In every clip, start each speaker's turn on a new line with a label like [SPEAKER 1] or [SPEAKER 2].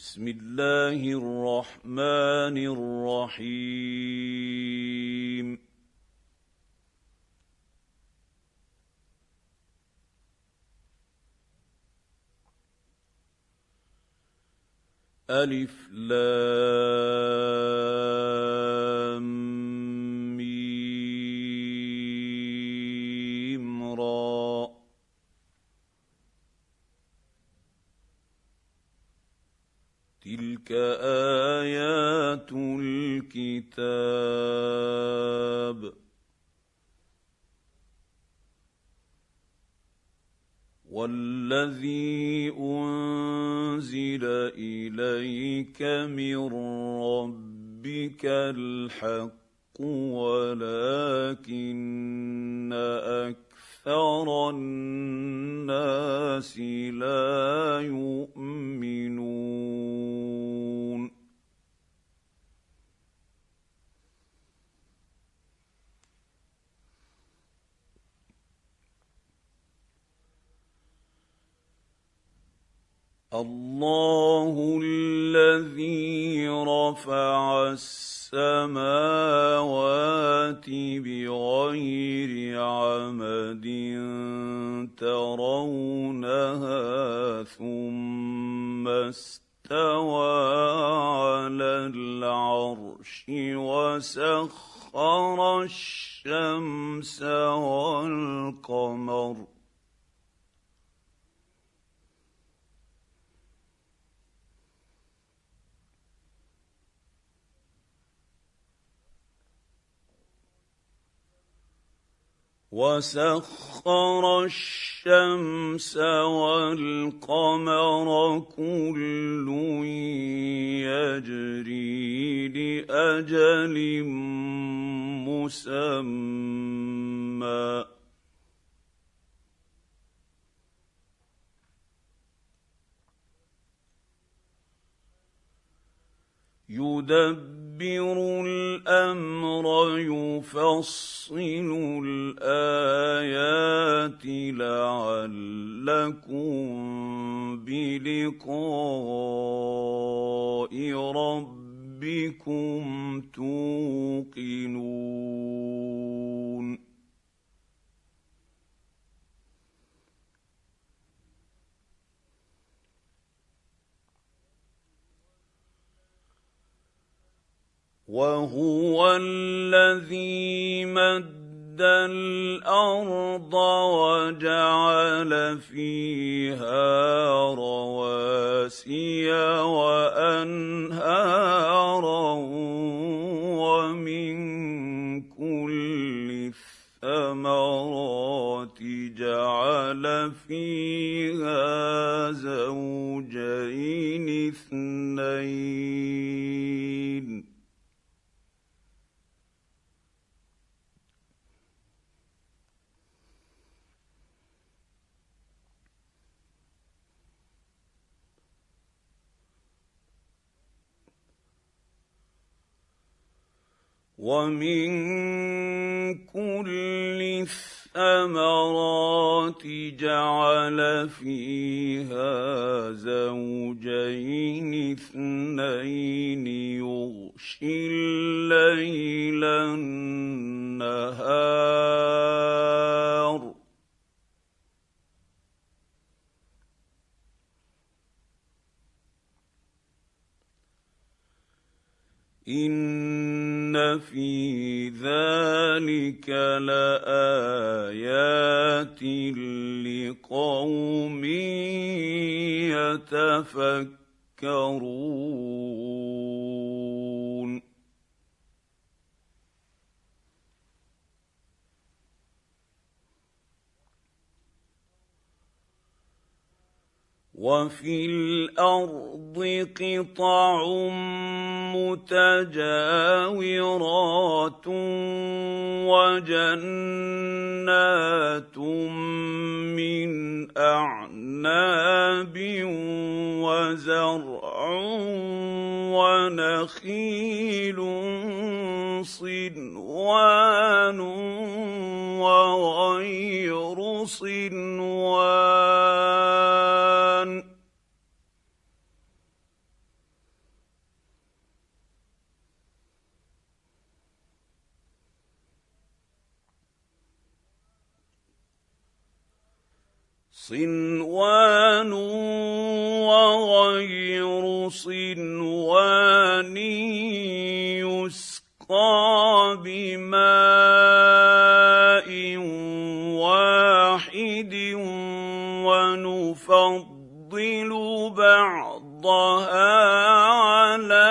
[SPEAKER 1] بسم الله الرحمن الرحيم. ألف لام تلك آيات الكتاب. والذي أنزل إليك من ربك الحق ولكن أكثر الناس لا يؤمنون. الله الذي رفع السماوات بغير عمد ترونها ثم استوى على العرش وسخر الشمس والقمر وسخر الشمس والقمر كل يجري لأجل مسمى. يدبر الأمر يفصل الآيات لعلكم بلقاء ربكم توقنون وهو الذي مد الأرض وجعل فيها رواسي وأنهارا ومن كل الثمرات جعل فيها زوجين اثنين ومن كل الثمرات جعل فيها زوجين في ذلك لايات لقوم يتفكرون وفي الأرض قطع متجاورات وجنات صنوان وغير صنوان يسقى بماء واحد ونفضل بعضها على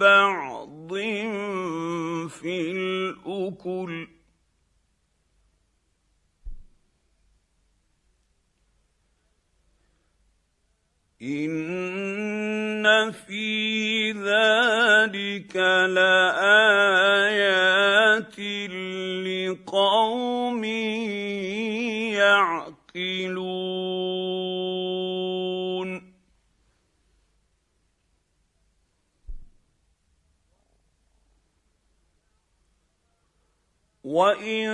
[SPEAKER 1] بعض في الأكل ان في ذلك لايات لقوم يعقلون وان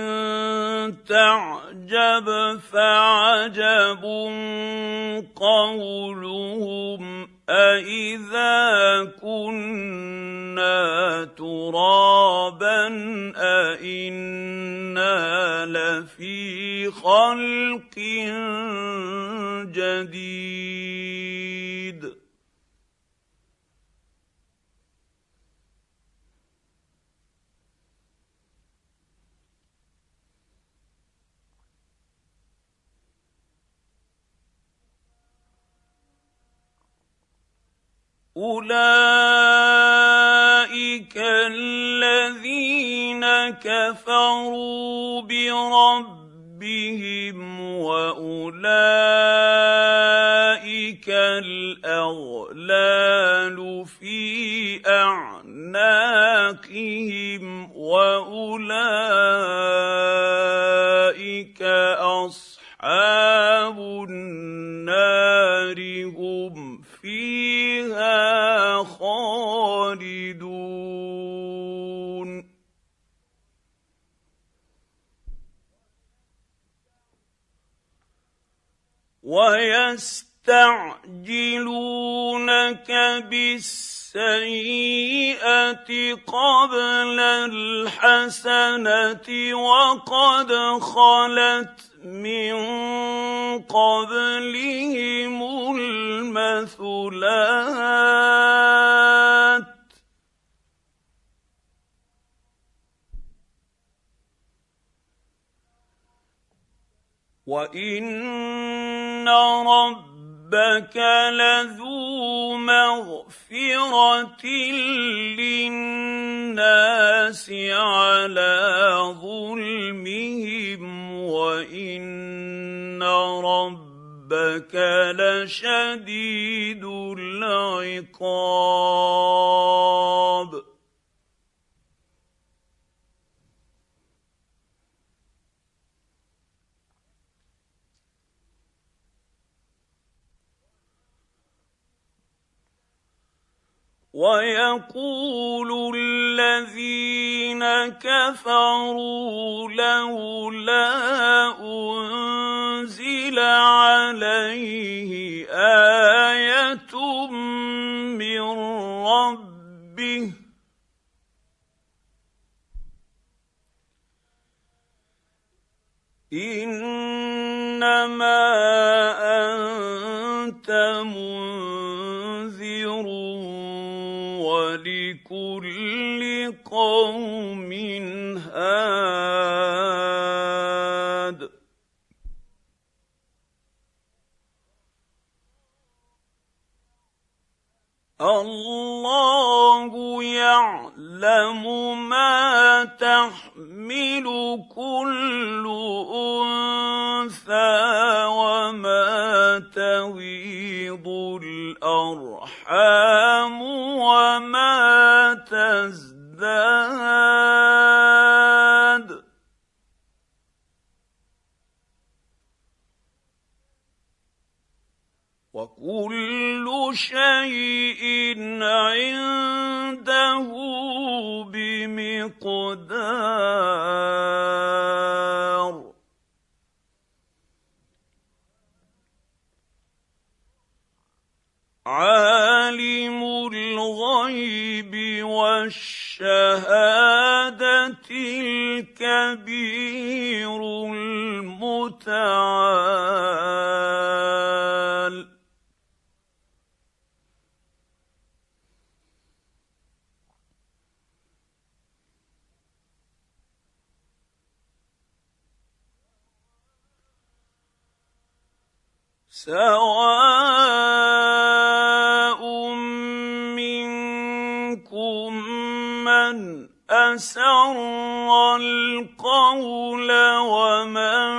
[SPEAKER 1] تعجب فعجب قولهم أإذا كنا ترابا أإنا لفي خلق جديد اولئك الذين كفروا بربهم واولئك الاغلال في اعناقهم واولئك اصحاب النار هم فيها خالدون. ويستعجلونك بالسيئة قبل الحسنة وقد خلت من قبلهم المثلات وان ربك لذو مغفره للناس على ظلمهم وان ربك لشديد العقاب. ويقول الذين كفروا لولا أنزل عليه آية من ربه إنما أنت قوم هاد. الله يعلم ما تحمل كل أنثى وما تغيض الأرحام وما تزداد شيء عنده بمقدار. عالم الغيب والشهادة الكبير المتعال. اسر القول ومن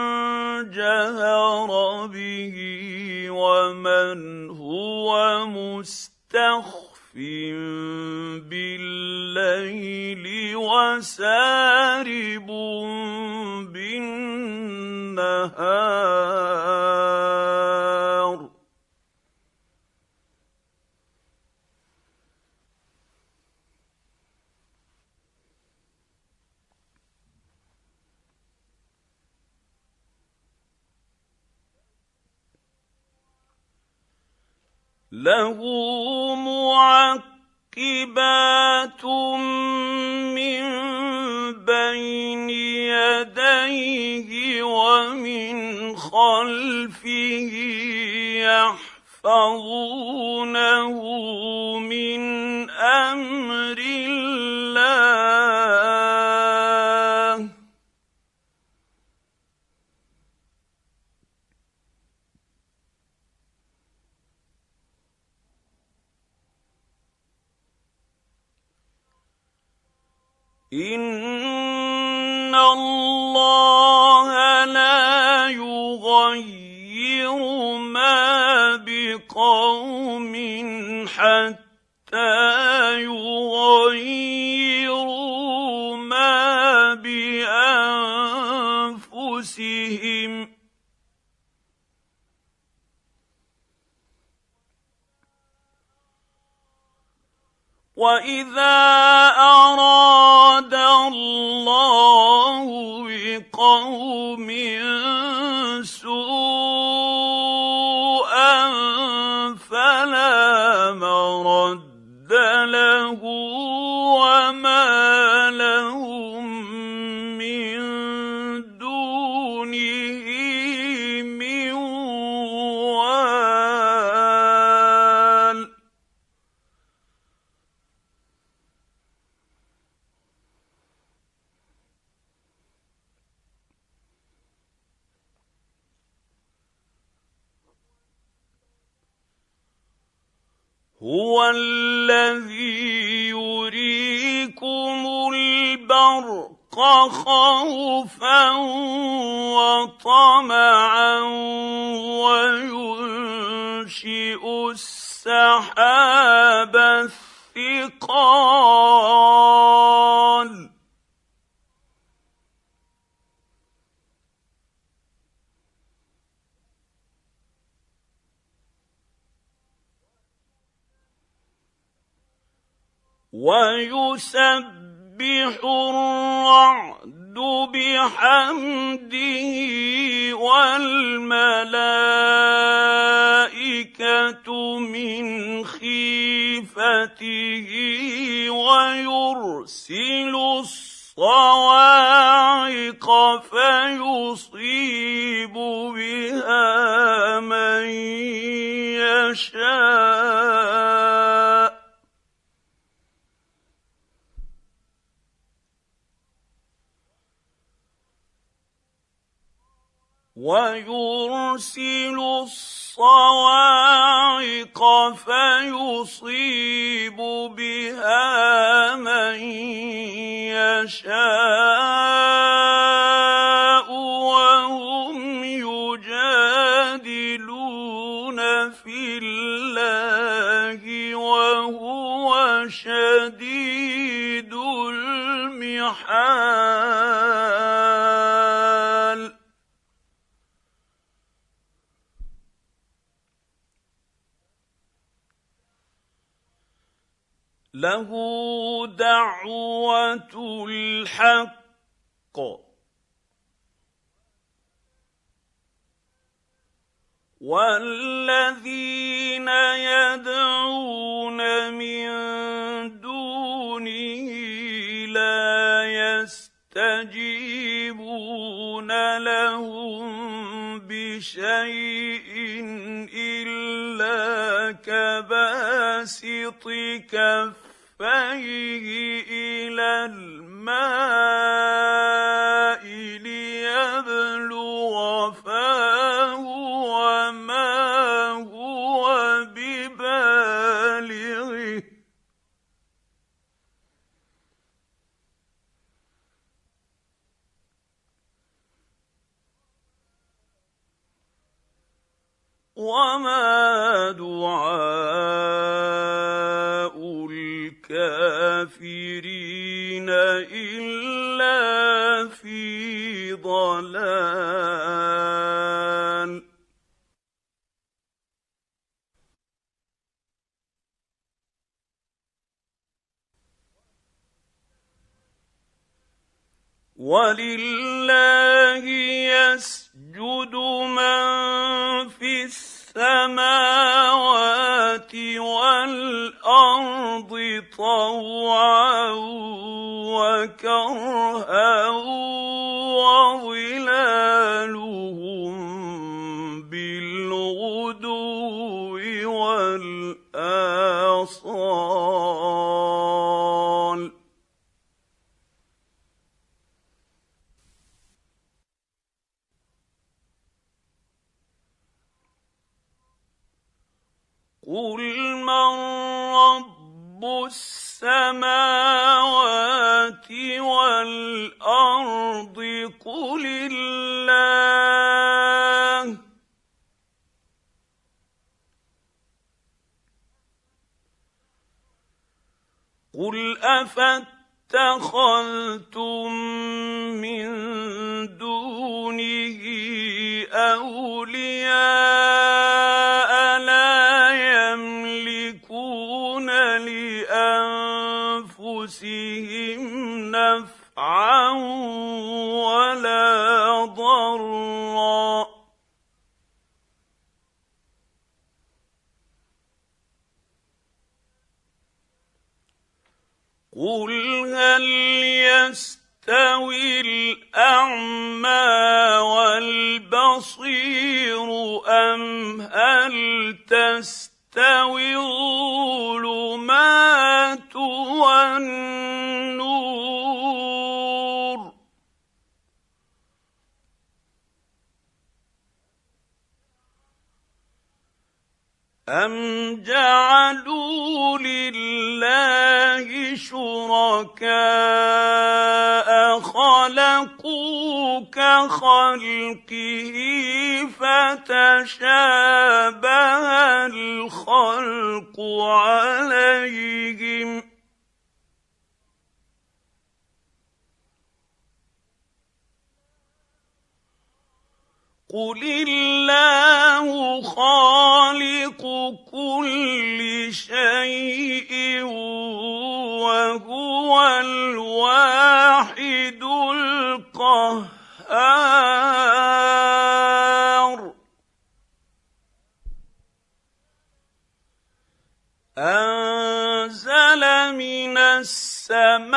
[SPEAKER 1] جهر به ومن هو مستخف بالليل وسارب بالنهار له معقبات من بين يديه ومن خلفه يحفظونه. واذا اراد الله بقوم هو فيصيب بها من يشاء. ويرسل الصواعق فيصيب بها من يشاء وهم يجادلون في الله وهو شديد المحال. له دعوة الحق. والذين يدعون من دونه لا يستجيبون لهم بشيء إلا كباسط كفيه إلى الماء ولله يسجد من في السماوات والأرض طوعا وكرها وظلالهم ام هل تستوي الظلمات والنور؟ أم جعلوا لله شركاء خلقوا كخلقه فتشابه الخلق عليهم ۖ قل الله خالق كل شيء وهو الواحد القهار. انزل من السماء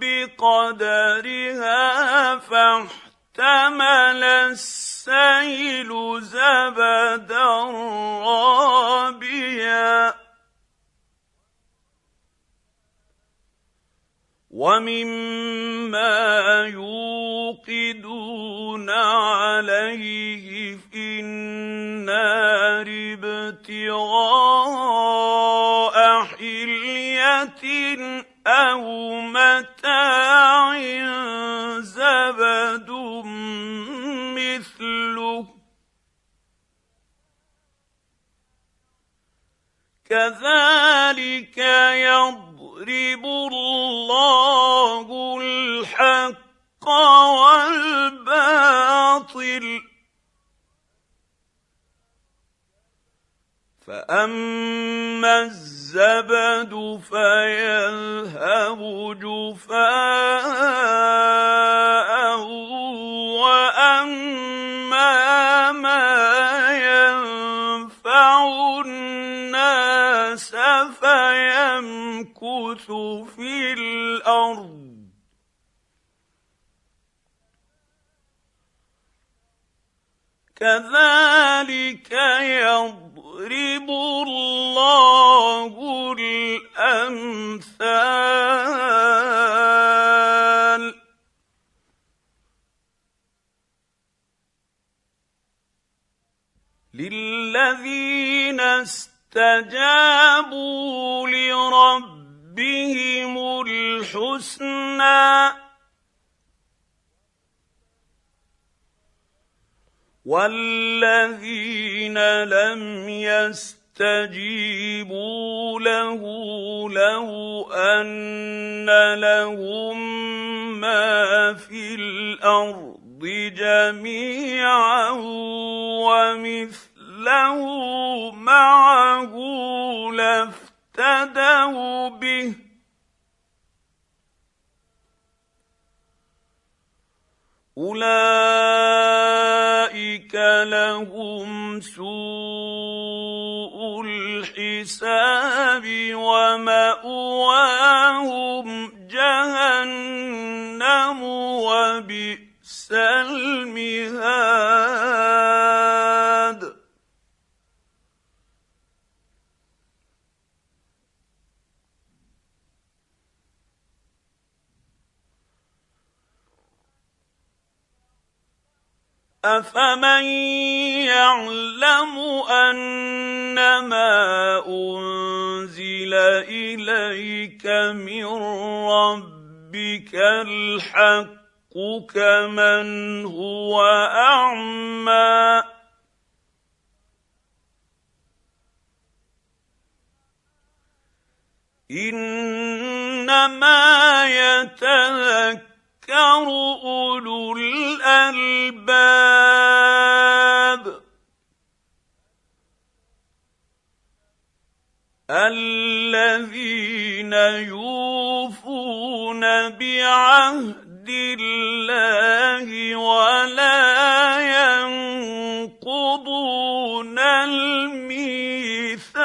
[SPEAKER 1] بقدرها فاحتمل السيل زبدا رابيا ومما يوقدون عليه في النار ابتغاء حليه أو متاع زبد مثله كذلك يضرب الله الحق والباطل فاما الزبد فيذهب جفاء واما ما ينفع الناس فيمكث في الأرض كذلك يضرب الله الأمثال. للذين استجابوا لربهم الحسنى والذين لم يستجيبوا له لو ان لهم ما في الأرض جميعا ومثله معه لافتدوا به أولئك لهم سوء الحساب ومأواهم جهنم وبئس المهاد. افمن يعلم انما انزل اليك من ربك الحق كمن هو اعمى انما يتذكر يذكر أولو الألباب الذين يوفون بعهد الله ولا ينقضون الميثاق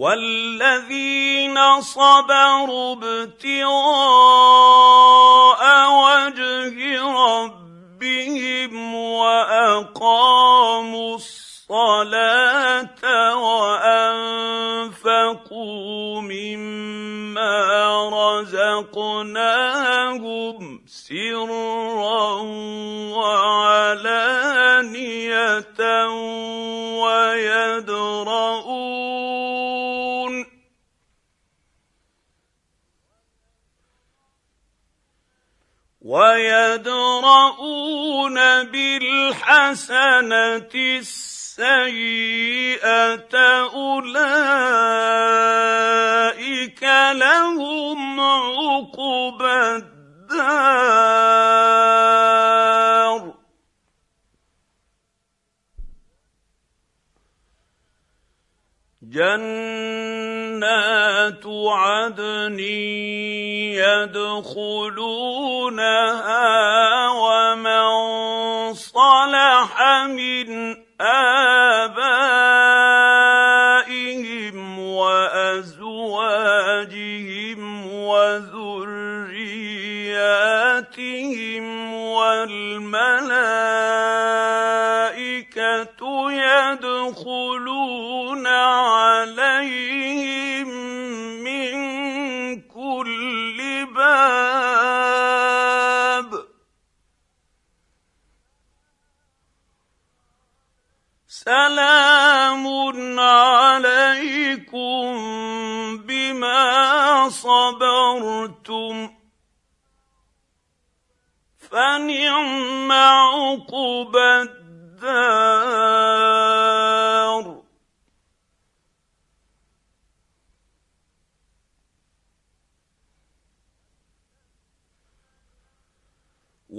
[SPEAKER 1] والذين صبروا ابتغاء وجه ربهم واقاموا الصلاه وانفقوا مما رزقناهم سرا وعلانيه ويدرؤون ويدرؤون بالحسنة السيئة أولئك لهم عقبى الدار. جنات عدن يدخلونها ومن صلح من آبائهم وأزواجهم وذرياتهم والملائكة سلام عليكم بما صبرتم. فنعم عقبى الدار.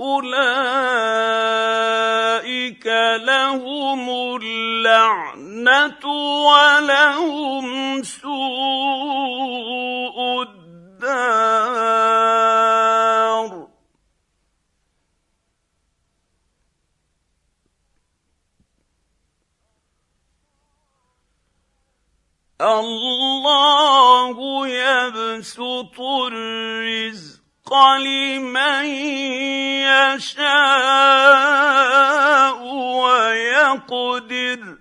[SPEAKER 1] اولئك لهم اللعنه ولهم سوء الدار. الله يبسط الرزق لمن يشاء ويقدر.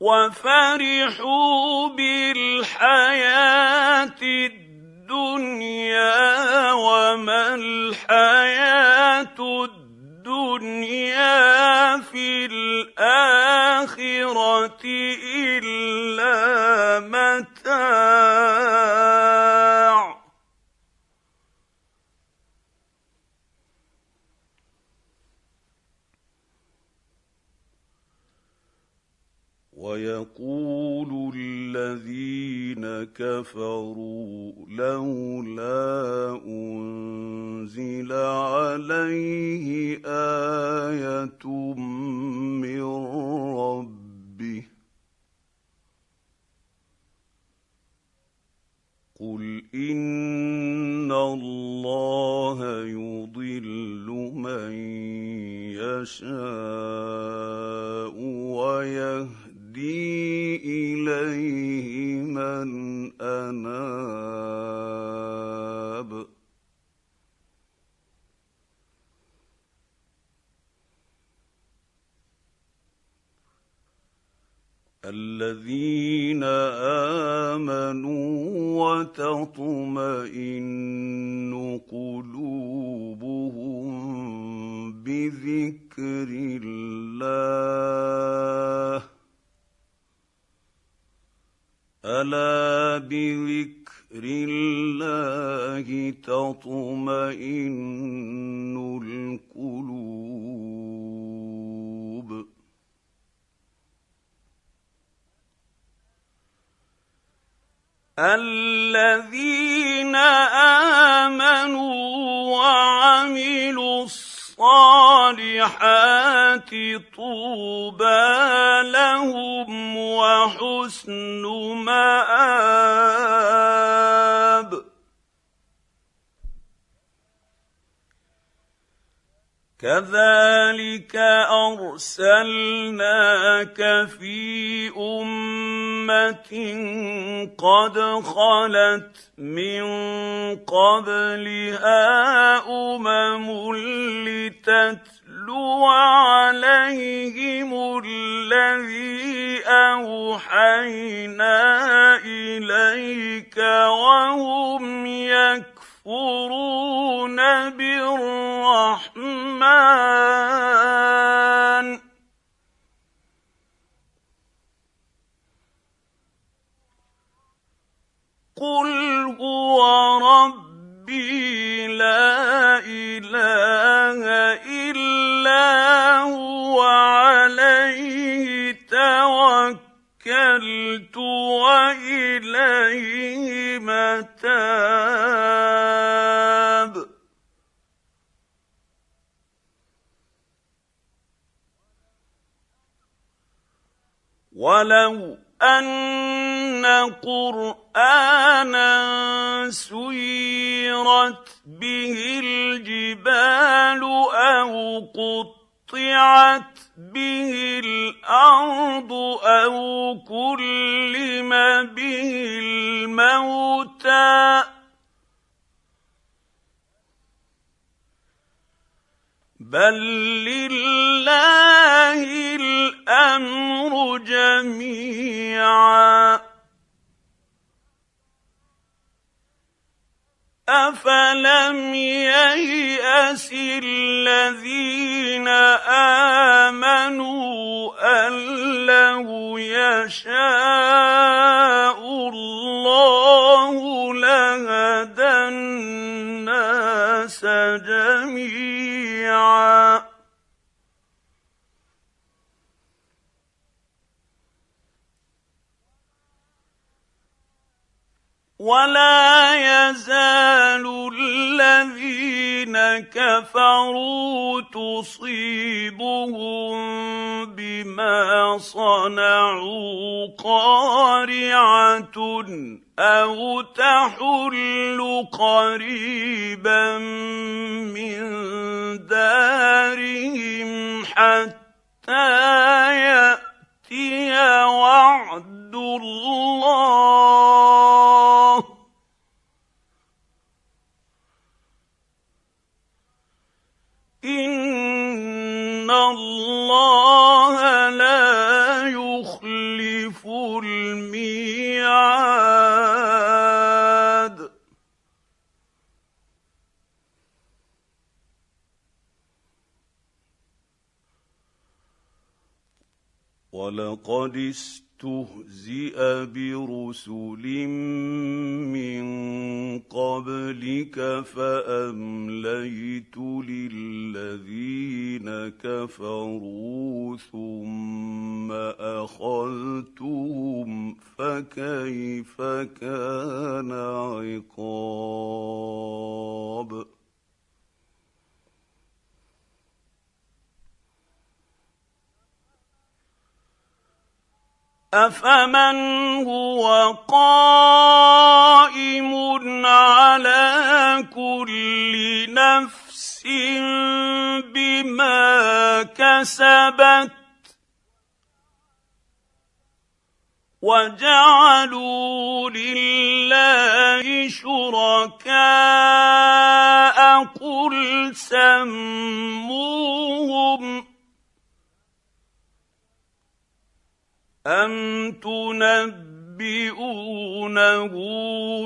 [SPEAKER 1] وفرحوا بالحياة الدنيا وما الحياة الدنيا في الآخرة إلا متاع. ويقول الذين كفروا لولا أنزل عليه آية من ربه. قل إن الله يضل من يشاء ويهدي إليه من أناب. الذين آمنوا وتطمئن قلوبهم بذكر الله. ألا بذكر الله تطمئن القلوب؟ الذين آمنوا وعملوا الصالحات طوبى لهم وحسن مآب. كذلك أرسلناك في أمة قد خلت من قبلها أمم لتتلو عليهم الذي أوحينا إليك وهم يكفرون بالرحمن. قل هو توكلت وإليه متاب. ولو أن قرآنا سيرت به الجبال أو قطعت به الأرض أو كلم به الموتى. بل لله الأمر جميعا. افلم يياس الذين امنوا ان لو يشاء الله لهدى الناس جميعا ولا يزال الذين كفروا تصيبهم بما صنعوا قارعة أو تحل قريبا من دارهم حتى ياتي وعد الله. إن الله ولقد استهزئ برسل من قبلك فأمليت للذين كفروا ثم أخذتهم فكيف كان عقاب افمن هو قائم على كل نفس بما كسبت وجعلوا لله شركاء قل سموهم أم تنبئونه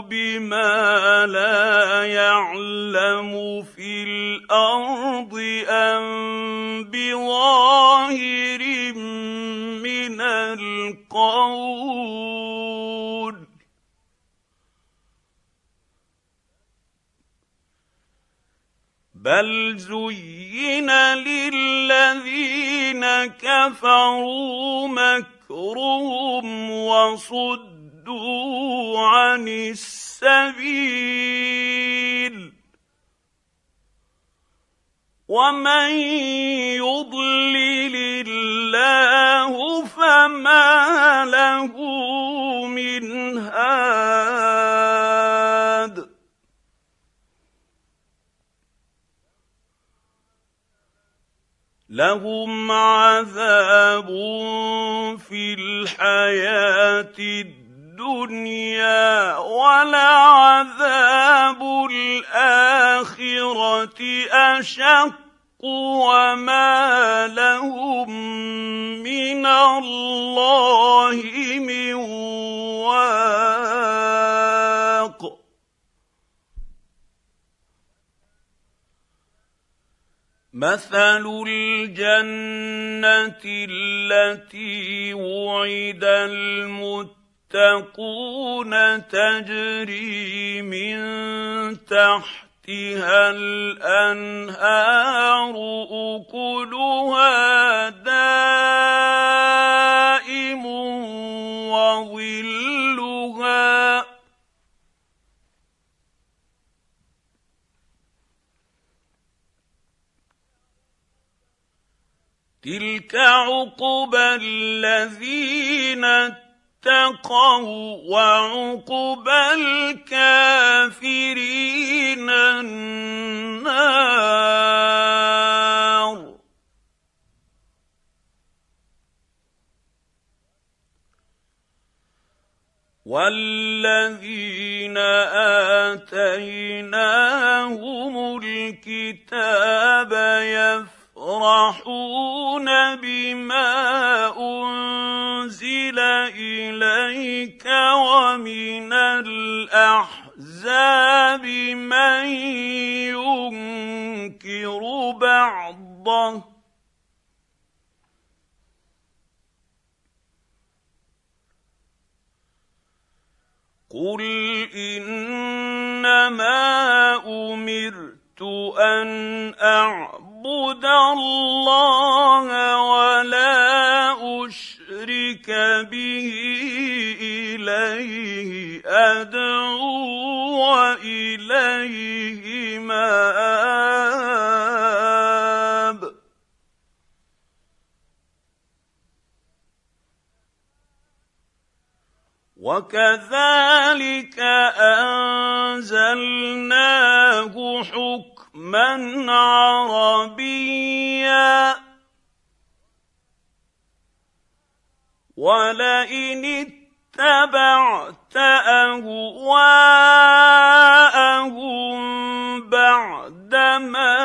[SPEAKER 1] بما لا يعلم في الأرض أم بظاهر من القول بل زين للذين كفروا مكه مكرهم وصدوا عن السبيل. ومن يضلل الله فما له من هاد لهم عذاب في الحياة الدنيا ولعذاب الآخرة أشق وما لهم من الله مثل الجنه التي وعد المتقون تجري من تحتها الانهار اكلها دائم وظلها تلك عقبى الذين اتقوا وعقبى الكافرين النار والذين اتيناهم الكتاب يفعلون يفرحون بما أنزل إليك ومن الأحزاب من ينكر بعضه قل إنما أمرت أن أعبد الله ولا أشرك به إليه أدعو وإليه مآب. وكذلك أنزلناه حكما عربيا ولئن اتبعت أهواءهم بعدما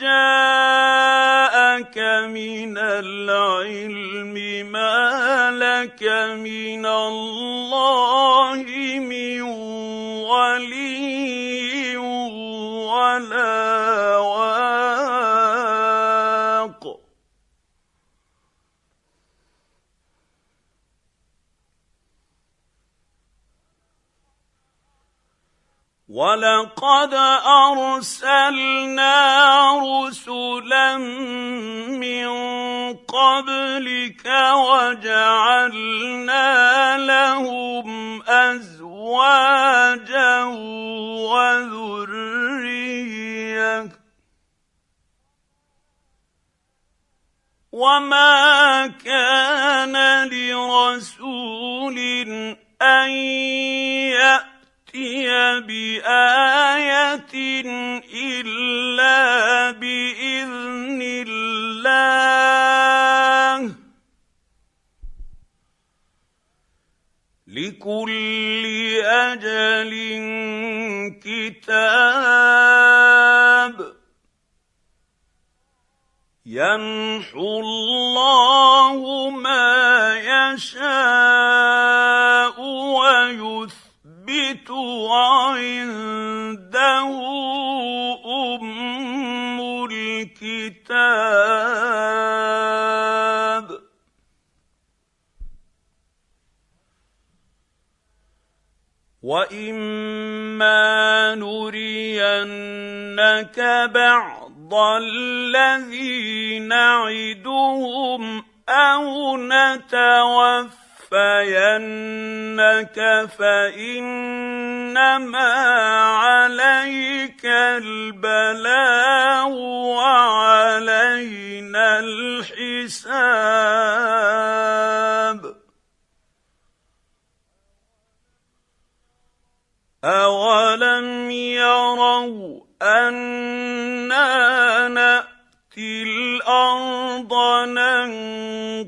[SPEAKER 1] جاءك من العلم ما لك من الله ولقد ارسلنا رسلا من قبلك وجعلنا لهم ازواجا وذريه وما كان لرسول ان ياتي ياتي بايه الا باذن الله لكل أجل كتاب يمحو الله ما يشاء يثبت وعنده أم الكتاب. واما نرينك بعض الذي نعدهم أو نتوفى نتوفينك فإنما عليك البلاغ وعلينا الحساب. اولم يروا أنا ناتي الأرض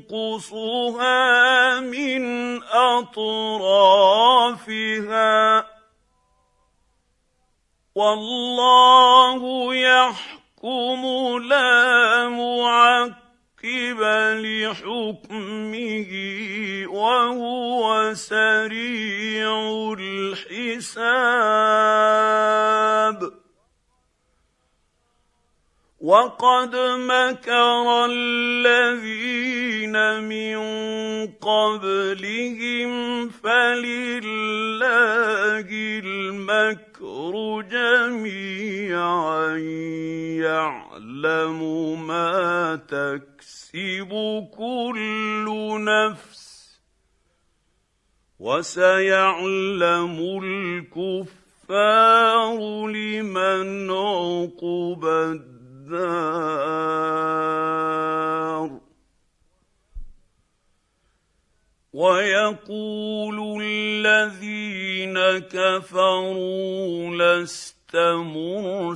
[SPEAKER 1] ننقصها من أطرافها. والله يحكم لا معقب لحكمه وهو سريع الحساب. وقد مكر الذين من قبلهم فلله المكر جميعا يعلم ما تكسب كل نفس وسيعلم الكفار لمن عقب الدين الدار ويقول الذين كفروا لست مرسلا